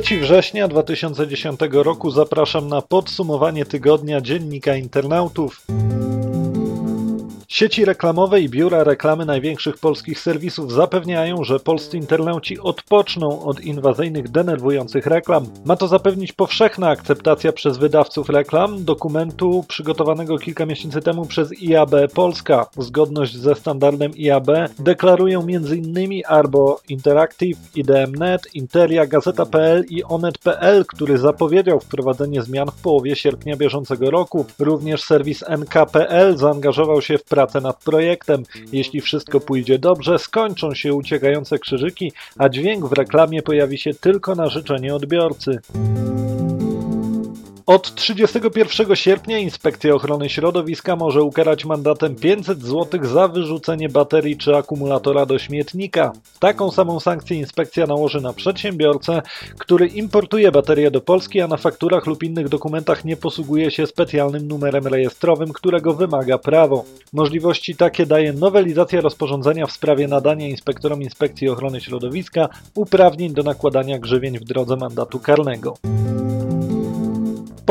3 września 2010 roku zapraszam na podsumowanie tygodnia dziennika internautów. Sieci reklamowe i biura reklamy największych polskich serwisów zapewniają, że polscy internauci odpoczną od inwazyjnych, denerwujących reklam. Ma to zapewnić powszechna akceptacja przez wydawców reklam dokumentu przygotowanego kilka miesięcy temu przez IAB Polska. Zgodność ze standardem IAB deklarują m.in. Arbo Interactive, IDM.net, Interia, Gazeta.pl i Onet.pl, który zapowiedział wprowadzenie zmian w połowie sierpnia bieżącego roku. Również serwis NK.pl zaangażował się w pracę pracę nad projektem. Jeśli wszystko pójdzie dobrze, skończą się uciekające krzyżyki, a dźwięk w reklamie pojawi się tylko na życzenie odbiorcy. Od 31 sierpnia Inspekcja Ochrony Środowiska może ukarać mandatem 500 zł za wyrzucenie baterii czy akumulatora do śmietnika. Taką samą sankcję inspekcja nałoży na przedsiębiorcę, który importuje baterię do Polski, a na fakturach lub innych dokumentach nie posługuje się specjalnym numerem rejestrowym, którego wymaga prawo. Możliwości takie daje nowelizacja rozporządzenia w sprawie nadania inspektorom Inspekcji Ochrony Środowiska uprawnień do nakładania grzywień w drodze mandatu karnego.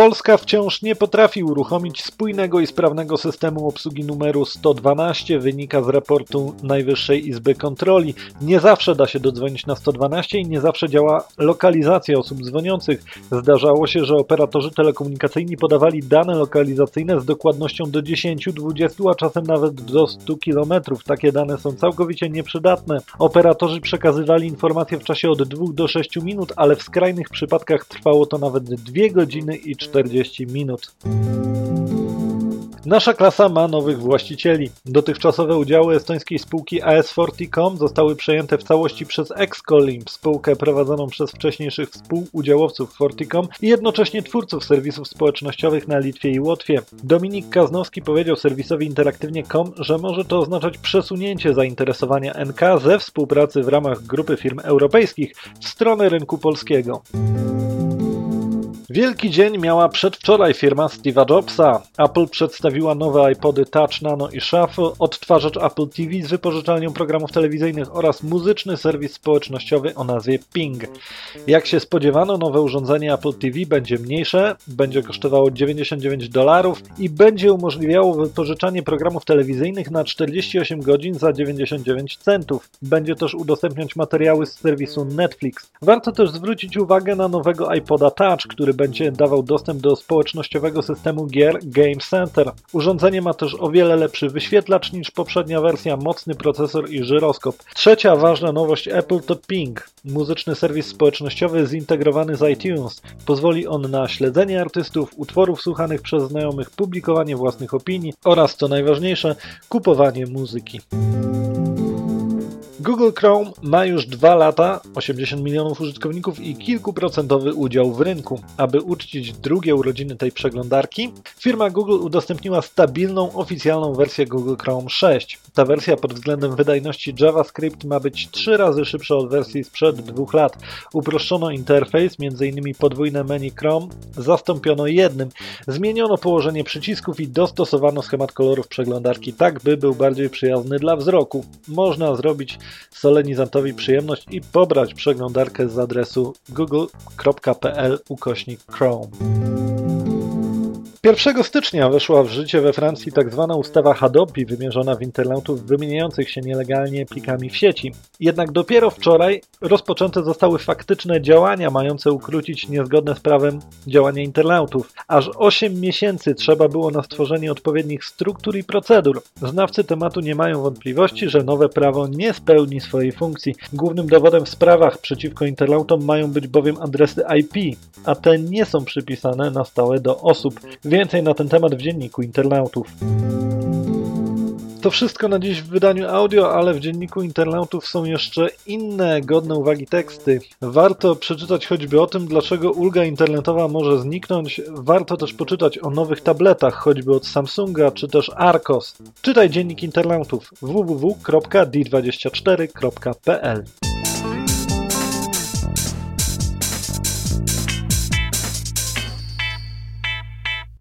Polska wciąż nie potrafi uruchomić spójnego i sprawnego systemu obsługi numeru 112, wynika z raportu Najwyższej Izby Kontroli. Nie zawsze da się dodzwonić na 112 i nie zawsze działa lokalizacja osób dzwoniących. Zdarzało się, że operatorzy telekomunikacyjni podawali dane lokalizacyjne z dokładnością do 10, 20, a czasem nawet do 100 km. Takie dane są całkowicie nieprzydatne. Operatorzy przekazywali informacje w czasie od 2 do 6 minut, ale w skrajnych przypadkach trwało to nawet 2 godziny i 40 minut. Nasza klasa ma nowych właścicieli. Dotychczasowe udziały estońskiej spółki AS40.com zostały przejęte w całości przez Excolim, spółkę prowadzoną przez wcześniejszych współudziałowców Forticom i jednocześnie twórców serwisów społecznościowych na Litwie i Łotwie. Dominik Kaznowski powiedział serwisowi interaktywnie.com, że może to oznaczać przesunięcie zainteresowania NK ze współpracy w ramach grupy firm europejskich w stronę rynku polskiego. Wielki dzień miała przedwczoraj firma Steve'a Jobsa. Apple przedstawiła nowe iPody Touch Nano i Shuffle, odtwarzacz Apple TV z wypożyczalnią programów telewizyjnych oraz muzyczny serwis społecznościowy o nazwie Ping. Jak się spodziewano, nowe urządzenie Apple TV będzie mniejsze, będzie kosztowało 99 dolarów i będzie umożliwiało wypożyczanie programów telewizyjnych na 48 godzin za 99 centów. Będzie też udostępniać materiały z serwisu Netflix. Warto też zwrócić uwagę na nowego iPoda Touch, który będzie dawał dostęp do społecznościowego systemu gier Game Center. Urządzenie ma też o wiele lepszy wyświetlacz niż poprzednia wersja, mocny procesor i żyroskop. Trzecia ważna nowość Apple to Ping, muzyczny serwis społecznościowy zintegrowany z iTunes. Pozwoli on na śledzenie artystów, utworów słuchanych przez znajomych, publikowanie własnych opinii oraz, co najważniejsze, kupowanie muzyki. Google Chrome ma już dwa lata, 80 milionów użytkowników i kilkuprocentowy udział w rynku. Aby uczcić drugie urodziny tej przeglądarki, firma Google udostępniła stabilną, oficjalną wersję Google Chrome 6. Ta wersja pod względem wydajności JavaScript ma być trzy razy szybsza od wersji sprzed dwóch lat. Uproszczono interfejs, m.in. podwójne menu Chrome zastąpiono jednym. Zmieniono położenie przycisków i dostosowano schemat kolorów przeglądarki tak, by był bardziej przyjazny dla wzroku. Można zrobić solenizantowi przyjemność i pobrać przeglądarkę z adresu google.pl ukośnik Chrome. 1 stycznia weszła w życie we Francji. Tak ustawa Hadopi wymierzona w internautów wymieniających się nielegalnie plikami w sieci. Jednak dopiero wczoraj rozpoczęte zostały faktyczne działania mające ukrócić niezgodne z prawem działania internautów. Aż 8 miesięcy trzeba było na stworzenie odpowiednich struktur i procedur. Znawcy tematu nie mają wątpliwości, że nowe prawo nie spełni swojej funkcji. Głównym dowodem w sprawach przeciwko internautom mają być bowiem adresy IP, a te nie są przypisane na stałe do osób. Więcej na ten temat w dzienniku internautów. To wszystko na dziś w wydaniu audio, ale w dzienniku internautów są jeszcze inne godne uwagi teksty. Warto przeczytać choćby o tym, dlaczego ulga internetowa może zniknąć. Warto też poczytać o nowych tabletach, choćby od Samsunga czy też Arcos. Czytaj dziennik internautów www.d24.pl